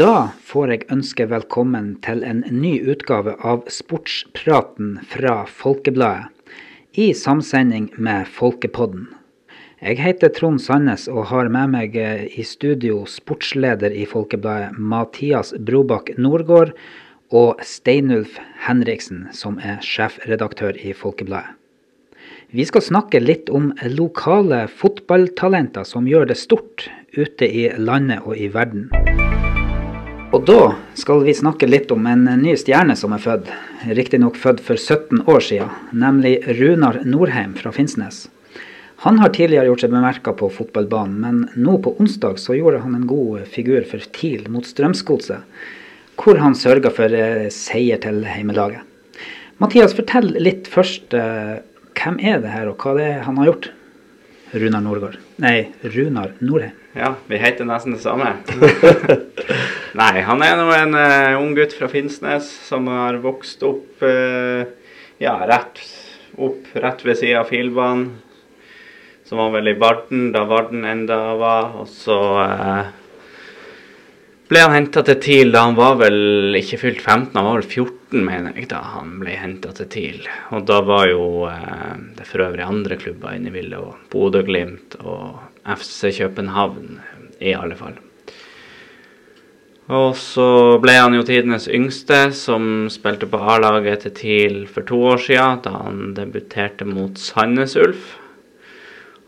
Da får jeg ønske velkommen til en ny utgave av Sportspraten fra Folkebladet, i samsending med Folkepodden. Jeg heter Trond Sandnes og har med meg eh, i studio sportsleder i Folkebladet Mathias Brobakk Nordgård og Steinulf Henriksen, som er sjefredaktør i Folkebladet. Vi skal snakke litt om lokale fotballtalenter som gjør det stort ute i landet og i verden. Og da skal vi snakke litt om en ny stjerne som er født. Riktignok født for 17 år siden, nemlig Runar Norheim fra Finnsnes. Han har tidligere gjort seg bemerka på fotballbanen, men nå på onsdag så gjorde han en god figur for TIL mot Strømsgodset, hvor han sørga for eh, seier til heimelaget. Mathias, fortell litt først. Eh, hvem er det her, og hva det er han har gjort? Runar Norgård. Nei, Runar Norheim. Ja, vi heter nesten det samme. Nei, han er nå en uh, ung gutt fra Finnsnes som har vokst opp uh, ja, rett opp rett ved sida av Filbanen. Som var vel i Varden da Varden enda var. Og så uh, ble han henta til TIL da han var vel ikke fylt 15, han var vel 14, mener jeg, da han ble henta til TIL. Og da var jo det for øvrig andre klubber inne i bildet, og Bodø-Glimt og FC København, i alle fall. Og så ble han jo tidenes yngste, som spilte på A-laget til TIL for to år siden, da han debuterte mot Sandnes Ulf.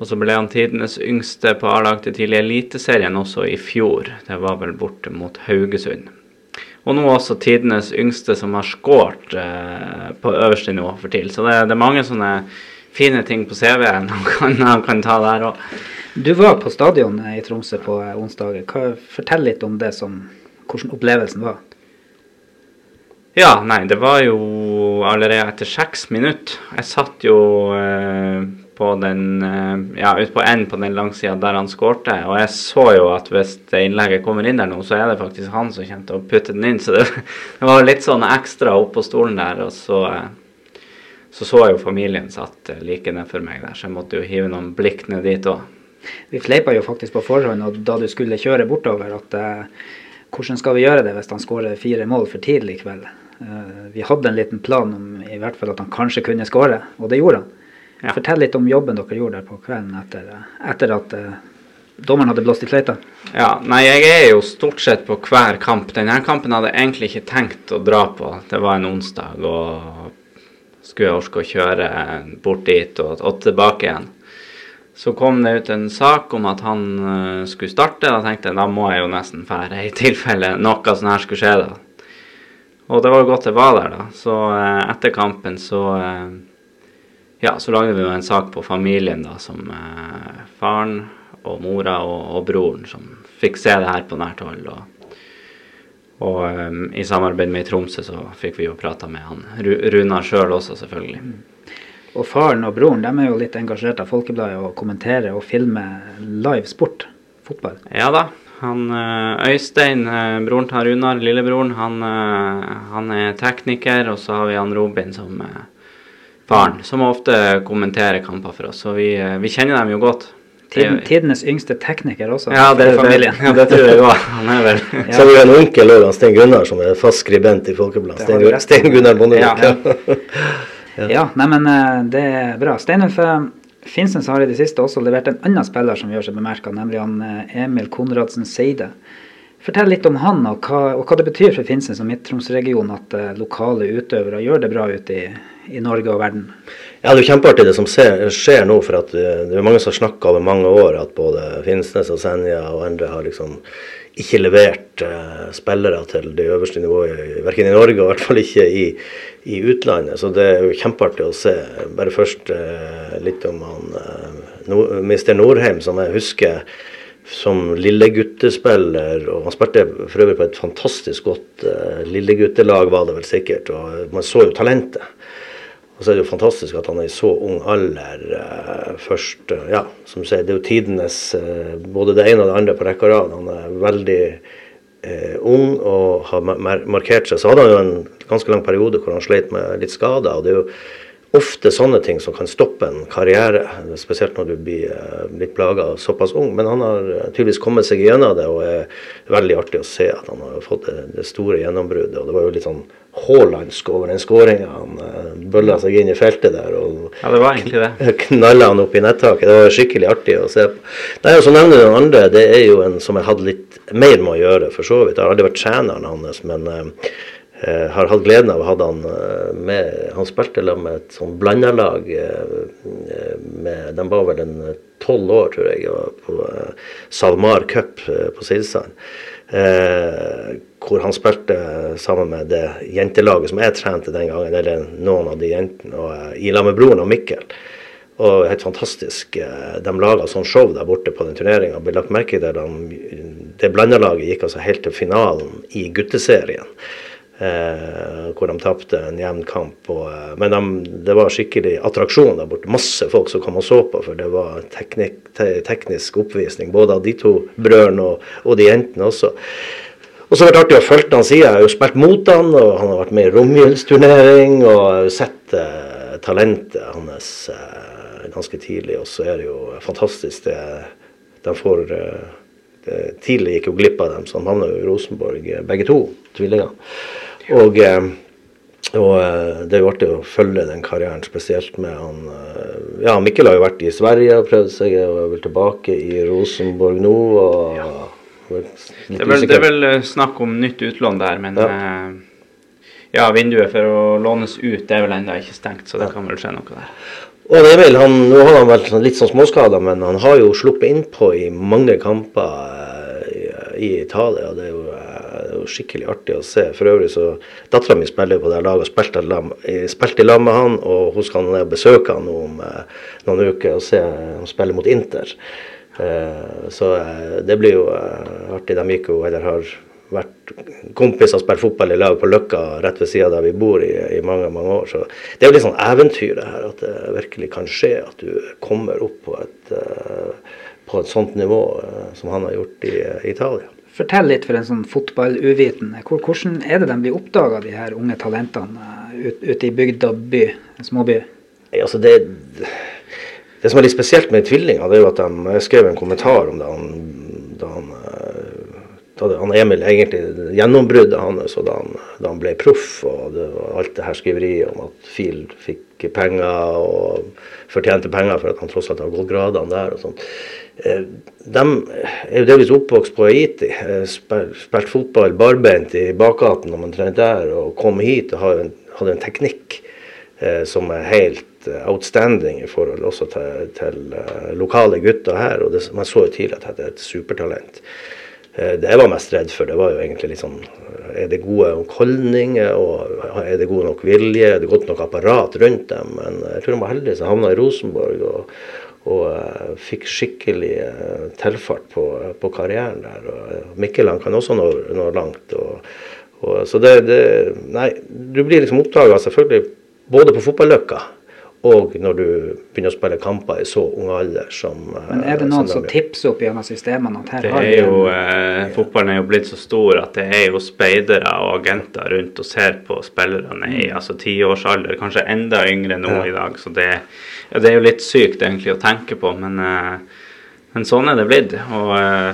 Og så ble han tidenes yngste på A-lag til TIL i Eliteserien også i fjor. Det var vel borte mot Haugesund. Og nå også tidenes yngste som har skåret eh, på øverste nivå for TIL. Så det, det, er mange sånne fine ting på CV-en han kan, han kan ta der òg. Du var på stadion i Tromsø på onsdag. Fortell litt om det som, hvordan opplevelsen var. Ja, nei, det var jo allerede etter seks minutter. Jeg satt jo eh, på den eh, Ja, ute på enden på den langsida der han skårte. Og jeg så jo at hvis innlegget kommer inn der nå, så er det faktisk han som kommer til å putte den inn. Så det, det var litt sånn ekstra oppå stolen der. Og så eh, så så jeg jo familien satt like nedfor meg der, så jeg måtte jo hive noen blikk ned dit òg. Vi fleipa jo faktisk på forhånd og da du skulle kjøre bortover at hvordan skal vi gjøre det hvis han skårer fire mål for tidlig i kveld? Eh, vi hadde en liten plan om i hvert fall at han kanskje kunne skåre, og det gjorde han. Ja. Fortell litt om jobben dere gjorde der på kvelden etter, etter at eh, dommeren hadde blåst i fløyta. Ja, nei, jeg er jo stort sett på hver kamp. Denne kampen hadde jeg egentlig ikke tenkt å dra på. Det var en onsdag, og skulle jeg orke å kjøre bort dit og, og tilbake igjen. Så kom det ut en sak om at han uh, skulle starte. Da tenkte jeg da må jeg jo nesten fære i tilfelle noe sånt her skulle skje. da. Og det var jo godt jeg var der, da. Så uh, etter kampen så uh, Ja, så lagde vi jo en sak på familien, da, som faren og mora og, og, broren som fikk se det her på nært hold. Og, og um, i samarbeid med i Tromsø så fikk vi jo prata med han Runar sjøl også, selvfølgelig. Og faren og broren de er jo litt engasjert av Folkebladet og kommenterer og filmer live sport, fotball. Ja da. Han eh, Øystein, eh, broren til Runar, lillebroren, han, eh, han, er tekniker. Og så har vi han Robin som faren, som ofte kommenterer kamper for oss. Så vi, vi kjenner dem jo godt. Tiden, tidenes yngste tekniker også. Ja, det er familien. ja, det tror jeg òg. Han er vel ja. Så har vi en onkel òg, Stein Gunnar, som er fast skribent i Folkebladet. Stein, Sten Gunnar Bondevik. Ja. Ja, nei, men eh, det er bra. Steinulf eh, Finnsnes har i det siste også levert en annen spiller som gjør seg bemerka, nemlig han eh, Emil Konradsen Seide. Fortell litt om han, og hva, og hva det betyr for Finnsnes og Midt-Troms-regionen at lokale utøvere gjør det bra ute i, i, Norge og verden. Ja, Det er jo kjempeartig det som skjer nå. for at Det er mange som har snakka over mange år at både Finnsnes og Senja og andre har liksom ikke levert uh, spillere til det øverste nivået, verken i Norge og i hvert fall ikke i, i, utlandet. Så det er jo kjempeartig å se. Bare først uh, litt om han Mr. Norheim, som jeg husker som lilleguttespiller. og Han spilte for øvrig på et fantastisk godt lilleguttelag, var det vel sikkert. og Man så jo talentet. Og så er det jo fantastisk at han er i så ung alder uh, først uh, Ja, som du sier, det er jo tidenes uh, både det ene og det andre på rekke og rad. Han er veldig ung og har mar markert seg. Så hadde han jo en ganske lang periode hvor han sleit med litt skader. og det er jo ofte sånne ting som kan stoppe en karriere, spesielt når du blir uh, litt plaga såpass ung. Men han har tydeligvis kommet seg gjennom det, og er veldig artig å se at han har fått det, store gjennombruddet. Og det var jo litt sånn haalandsk over den skåringa. Han uh, bølla seg inn i feltet der og ja, det var egentlig det. knalla han opp i nettaket. Det var skikkelig artig å se på. Nei, og så nevner du den andre. Det er jo en som jeg hadde litt mer med å gjøre, for så vidt. Jeg har aldri vært treneren hans, men Eh, har hatt gleden av å ha han eh, med Han spilte med et sånn blandalag. Eh, med, de var vel en tolv år, tror jeg, på SalMar Cup på Silsand. Eh, hvor han spilte sammen med det jentelaget som jeg trente den gangen, eller noen av de jentene, og, i lag med broren og Mikkel. Og helt fantastisk. De laga sånn show der borte på den turneringa. Ble lagt merke til de, det blandalaget gikk altså helt til finalen i gutteserien. Eh, hvor de tapte en jevn kamp. Og, eh, men de, det var skikkelig attraksjon der borte. Masse folk som kom og så på, for det var teknik, te, teknisk oppvisning. Både av de to brødrene og, og, de jentene også. Og så har det vært artig å følge han siden. Jeg har jo spilt mot han, og han har vært med i romjulsturnering. Og jeg har jo sett eh, talentet hans eh, ganske tidlig. Og så er det jo fantastisk det de får eh, Tidlig gikk jo glipp av dem, så han havna i Rosenborg, eh, begge to tvillingene. Og, eh, og eh, det er jo artig å følge den karrieren, spesielt med han eh, Ja, Mikkel har jo vært i Sverige og prøvd seg, og er vel tilbake i Rosenborg nå. og ja. Det er, vel, det er, vel, snakk om nytt utlån der, men ja. ja. vinduet for å lånes ut det er vel ennå ikke stengt, så det ja. kan vel skje noe der. Og det er han, Nå har han vært sånn litt sånn småskada, men han har jo sluppet innpå i mange kamper i, Italia. det er jo jo skikkelig artig å se. For øvrig så Dattera mi spiller på det laget og spilte, spilte i lag med han. Og hun skal ned og besøke han om eh, noen uker og se han spille mot Inter. Eh, så eh, det blir jo eh, artig. De gikk jo, eller har vært kompiser og spilt fotball i lag på Løkka rett ved sida der vi bor i, i, mange mange år. Så det er jo litt sånn eventyr det her, at det virkelig kan skje. At du kommer opp på et, på et sånt nivå som han har gjort i Italia. Fortell litt for en sånn fotballuvitende. Hvordan er det de blir oppdaga, de her unge talentene ute ut i bygd og by, en småby? Altså det, det, som er litt spesielt med tvillinger, det er jo at de, skrev en kommentar om det han, da han da han Emil egentlig gjennombruddet hans da, da han ble proff, og det alt det her skriveriet om at Fil fikk penger og fortjente penger for at han tross alt har gått gradene der og sånt. Eh, de er jo delvis oppvokst på Haiti. Eh, spilt fotball barbeint i bakgaten omtrent der, og kom hit og hadde en, hadde en teknikk eh, som er helt outstanding i forhold også til, til lokale gutter her. og det, Man så jo tidlig at dette er et supertalent. Det jeg var mest redd for, det var jo egentlig litt sånn Er det gode holdninger, og er det god nok vilje, er det godt nok apparat rundt dem? Men jeg tror han var heldig som havna i Rosenborg. og og uh, fikk skikkelig uh, tilfart på, på, karrieren der. og Mikkel han kan også nå, nå langt. Og, og, så det, det, Nei, du blir liksom oppdaga selvfølgelig både på fotballøkka og når du begynner å spille kamper i så ung alder som Men Er det noen som, som tipser opp gjennom systemene at her det har er jo, eh, Fotballen er jo blitt så stor at det er jo speidere og agenter rundt og ser på spillerne i mm. altså tiårsalder, kanskje enda yngre nå ja. i dag. Så det, ja, det, er jo litt sykt egentlig å tenke på, men, eh, men sånn er det blitt. og eh,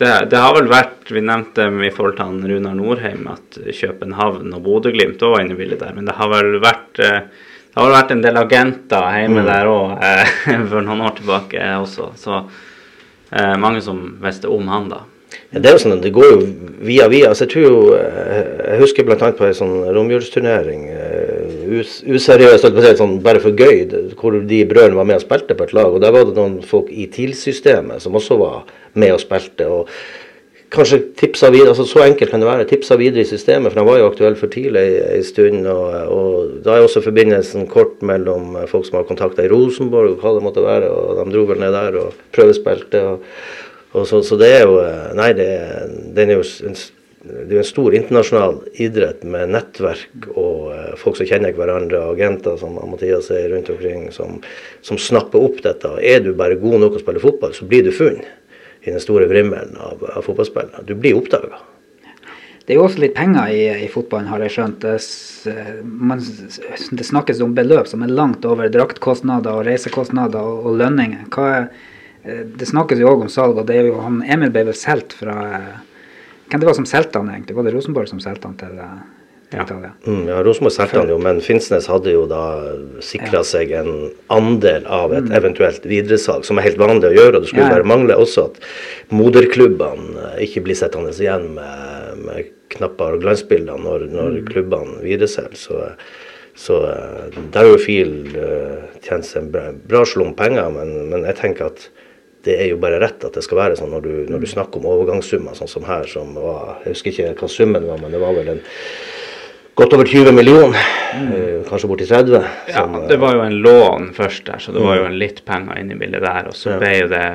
det, det, har vel vært Vi nevnte i forhold til han Runar Norheim at København og Bodø-Glimt òg var inne i bildet der, men det har vel vært eh, det har vært en del agenter hjemme mm. der òg eh, for noen år tilbake også. Så eh, mange som visste om han da. Ja, det er jo sånn, det går jo via via. Altså, jeg tror jo, eh, jeg husker bl.a. på en sånn romjulsturnering, eh, us, useriøst, sånn, bare for gøy, hvor de brødrene var med og spilte på et lag. og Der var det noen folk i TIL-systemet som også var med og spilte. og kanskje tipsa videre, altså Så enkelt kan det være. Tipsa videre i systemet, for han var jo aktuell for tidlig en stund. Og, og, Da er også forbindelsen kort mellom folk som har kontakta i Rosenborg, og hva det måtte være. og De dro vel ned der og prøvespilte. og, og så, så, det er jo Nei, det, det er jo en, det er en stor internasjonal idrett med nettverk og uh, folk som kjenner hverandre, agenter som Mathias er rundt omkring, som, som snapper opp dette. Er du bare god nok å spille fotball, så blir du funnet i den store vrimmelen av, av fotballspillere. Du blir oppdaga. Det er jo også litt penger i, i fotballen, har jeg skjønt. Det, man, det, snakkes om beløp som er langt over draktkostnader og reisekostnader og, og lønninger. Er, eh, det snakkes jo òg om salg, og det er jo, han, Emil ble vel solgt fra Hvem det var som solgte han egentlig? Var det Rosenborg som solgte han til ja. Mm, ja, Rosenborg solgte han jo, men Finnsnes hadde jo da sikra ja. seg en andel av et mm. eventuelt videresalg, som er helt vanlig å gjøre. og Det skulle ja. bare mangle også at moderklubbene ikke blir sittende igjen med, med knapper og glansbilder når, når mm. klubbene videreselger. Så, så eh, FIL uh, tjent seg en bra, bra slump penger, men, men jeg tenker at det er jo bare rett at det skal være sånn når du, når du snakker om overgangssummer, sånn som her, som var Jeg husker ikke hva summen var, men det var vel en godt over 20 millioner, mm. kanskje borti 30. Som, ja, det var jo en lån først der, så det var jo en litt penger inne i bildet der. Og så ja. ble jo det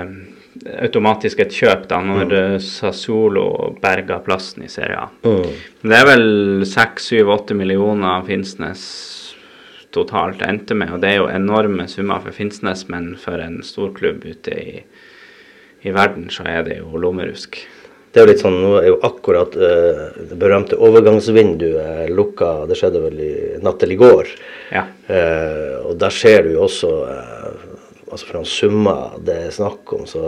automatisk et kjøp da når mm. Sassolo berga plassen i Serie A. Mm. Det er vel 6-7-8 millioner Finnsnes totalt endte med, og det er jo enorme summer for Finnsnes, men for en storklubb ute i, i verden så er det jo lommerusk. Det er jo litt sånn, Nå er jo akkurat uh, det berømte overgangsvinduet lukka. Det skjedde vel i natt til i går. Ja. Uh, og der ser du jo også uh, altså fra summer det er snakk om, så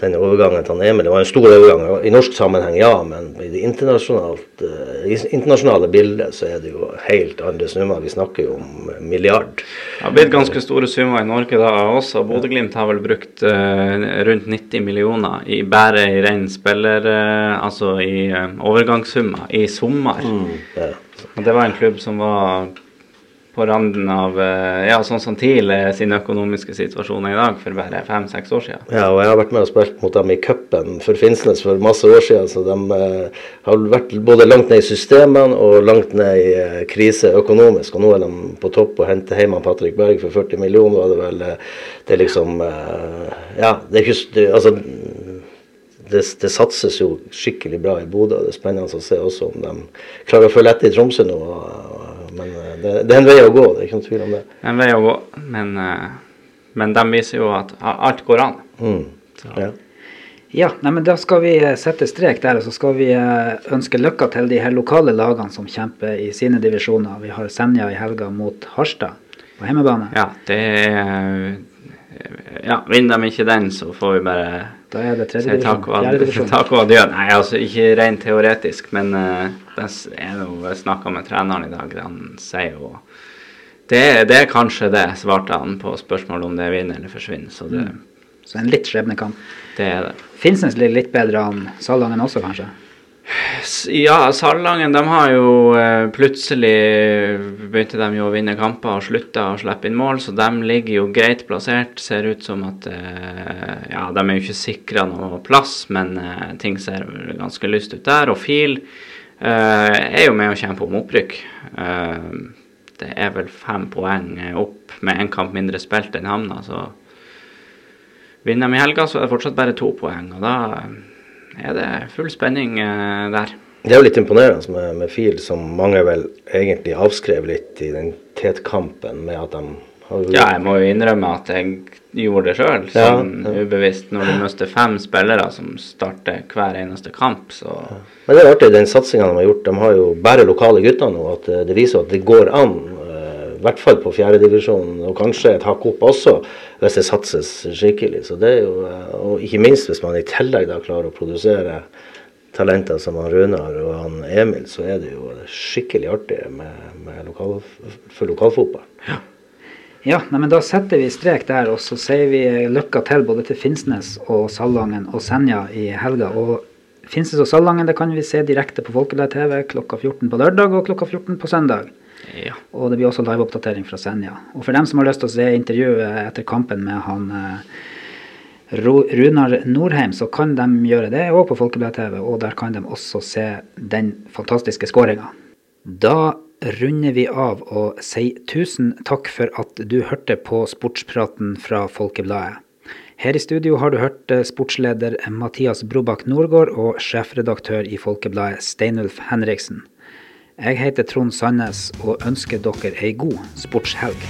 den overgangen til Emil det var en stor overgang. I norsk sammenheng, ja, men i det uh, internasjonale bildet så er det jo helt andre summer. Vi snakker jo om milliard. Det har blitt ganske store summer i Norge da også. Bodø-Glimt har vel brukt uh, rundt 90 millioner i bare i ren spiller... Altså i overgangssummer i sommer. Mm, ja. Og det var en klubb som var på randen av eh, ja, sånn som TIL sin økonomiske situasjon i dag for bare fem-seks år siden. Ja, og jeg har vært med og spilt mot dem i cupen for Finnsnes for masse år siden. Så de eh, har vært både langt ned i systemene og langt ned i eh, krise økonomisk. Og nå er de på topp og henter hjem Patrick Berg for 40 millioner. var Det vel, eh, det er liksom eh, Ja, det er ikke det, Altså det, det, satses jo skikkelig bra i Bodø. Det er spennende å se også om de klarer å følge etter i Tromsø nå. Eh, det, det, er en vei å gå, det er ikke noen tvil om det. En vei å gå, men, eh, men de viser jo at alt går an. Mm. Ja. ja nei, men da skal vi eh, sette strek der, og så skal vi ønske lykke til de her lokale lagene som kjemper i sine divisjoner. Vi har Senja i helga mot Harstad på hjemmebane. Ja, det er ja, vinner de ikke den, så får vi bare da er det tredje divisjon. Takk og adjø. Nei, altså ikke rent teoretisk, men uh, jeg jo snakka med treneren i dag. Han sier jo det, det, er kanskje det, svarte han på spørsmålet om det vinner eller forsvinner. Så, det, mm. så en litt skjebnekamp. Det er det. Finnsnes blir litt bedre enn Salangen også, kanskje? Ja, Salangen de har jo eh, plutselig begynte de jo å vinne kamper og slutta å slippe inn mål, så de ligger jo greit plassert. Ser ut som at eh, Ja, de er jo ikke sikra noe plass, men eh, ting ser ganske lyst ut der. Og FIL er jo med å kjempe om opprykk. Det er vel fem poeng opp med én kamp mindre spilt enn Hamna, så vinner de i helga, så er det fortsatt bare to poeng. og da er det full spenning eh, der. Det er jo litt imponerende med, med FIL, som mange vel egentlig avskrev litt i den tetkampen med at de har Ja, jeg må jo innrømme at jeg gjorde det sjøl, sånn ja, ja. ubevisst. Når du mister fem spillere som starter hver eneste kamp, så ja. Men det er artig, den satsinga de har gjort. De har jo bare lokale gutter nå. at Det viser at det går an i hvert fall på fjerdedivisjon, og kanskje et hakk opp også, hvis det satses skikkelig. Så det er jo, og ikke minst hvis man i tillegg da klarer å produsere talenter som han Runar og han Emil, så er det jo skikkelig artig med, med lokal, for lokalfotball. Ja. Ja, nei, men Da setter vi strek der, og så sier vi lykke til både til Finnsnes og Salangen og Senja i helga. og Finnsnes og Salangen det kan vi se direkte på Folkeblad TV klokka 14 på lørdag og klokka 14 på søndag. Ja. Og det blir også liveoppdatering fra Senja. Og for dem som har lyst til å se intervjuet etter kampen med han eh, Runar Norheim, så kan de gjøre det òg på Folkeblad TV, og der kan de også se den fantastiske skåringa. Da runder vi av og sier tusen takk for at du hørte på sportspraten fra Folkebladet. Her i studio har du hørt eh, sportsleder Mathias Brobakk Norgård og sjefredaktør i Folkebladet Steinulf Henriksen. Jeg heter Trond Sandnes og ønsker dere ei god sportshelg.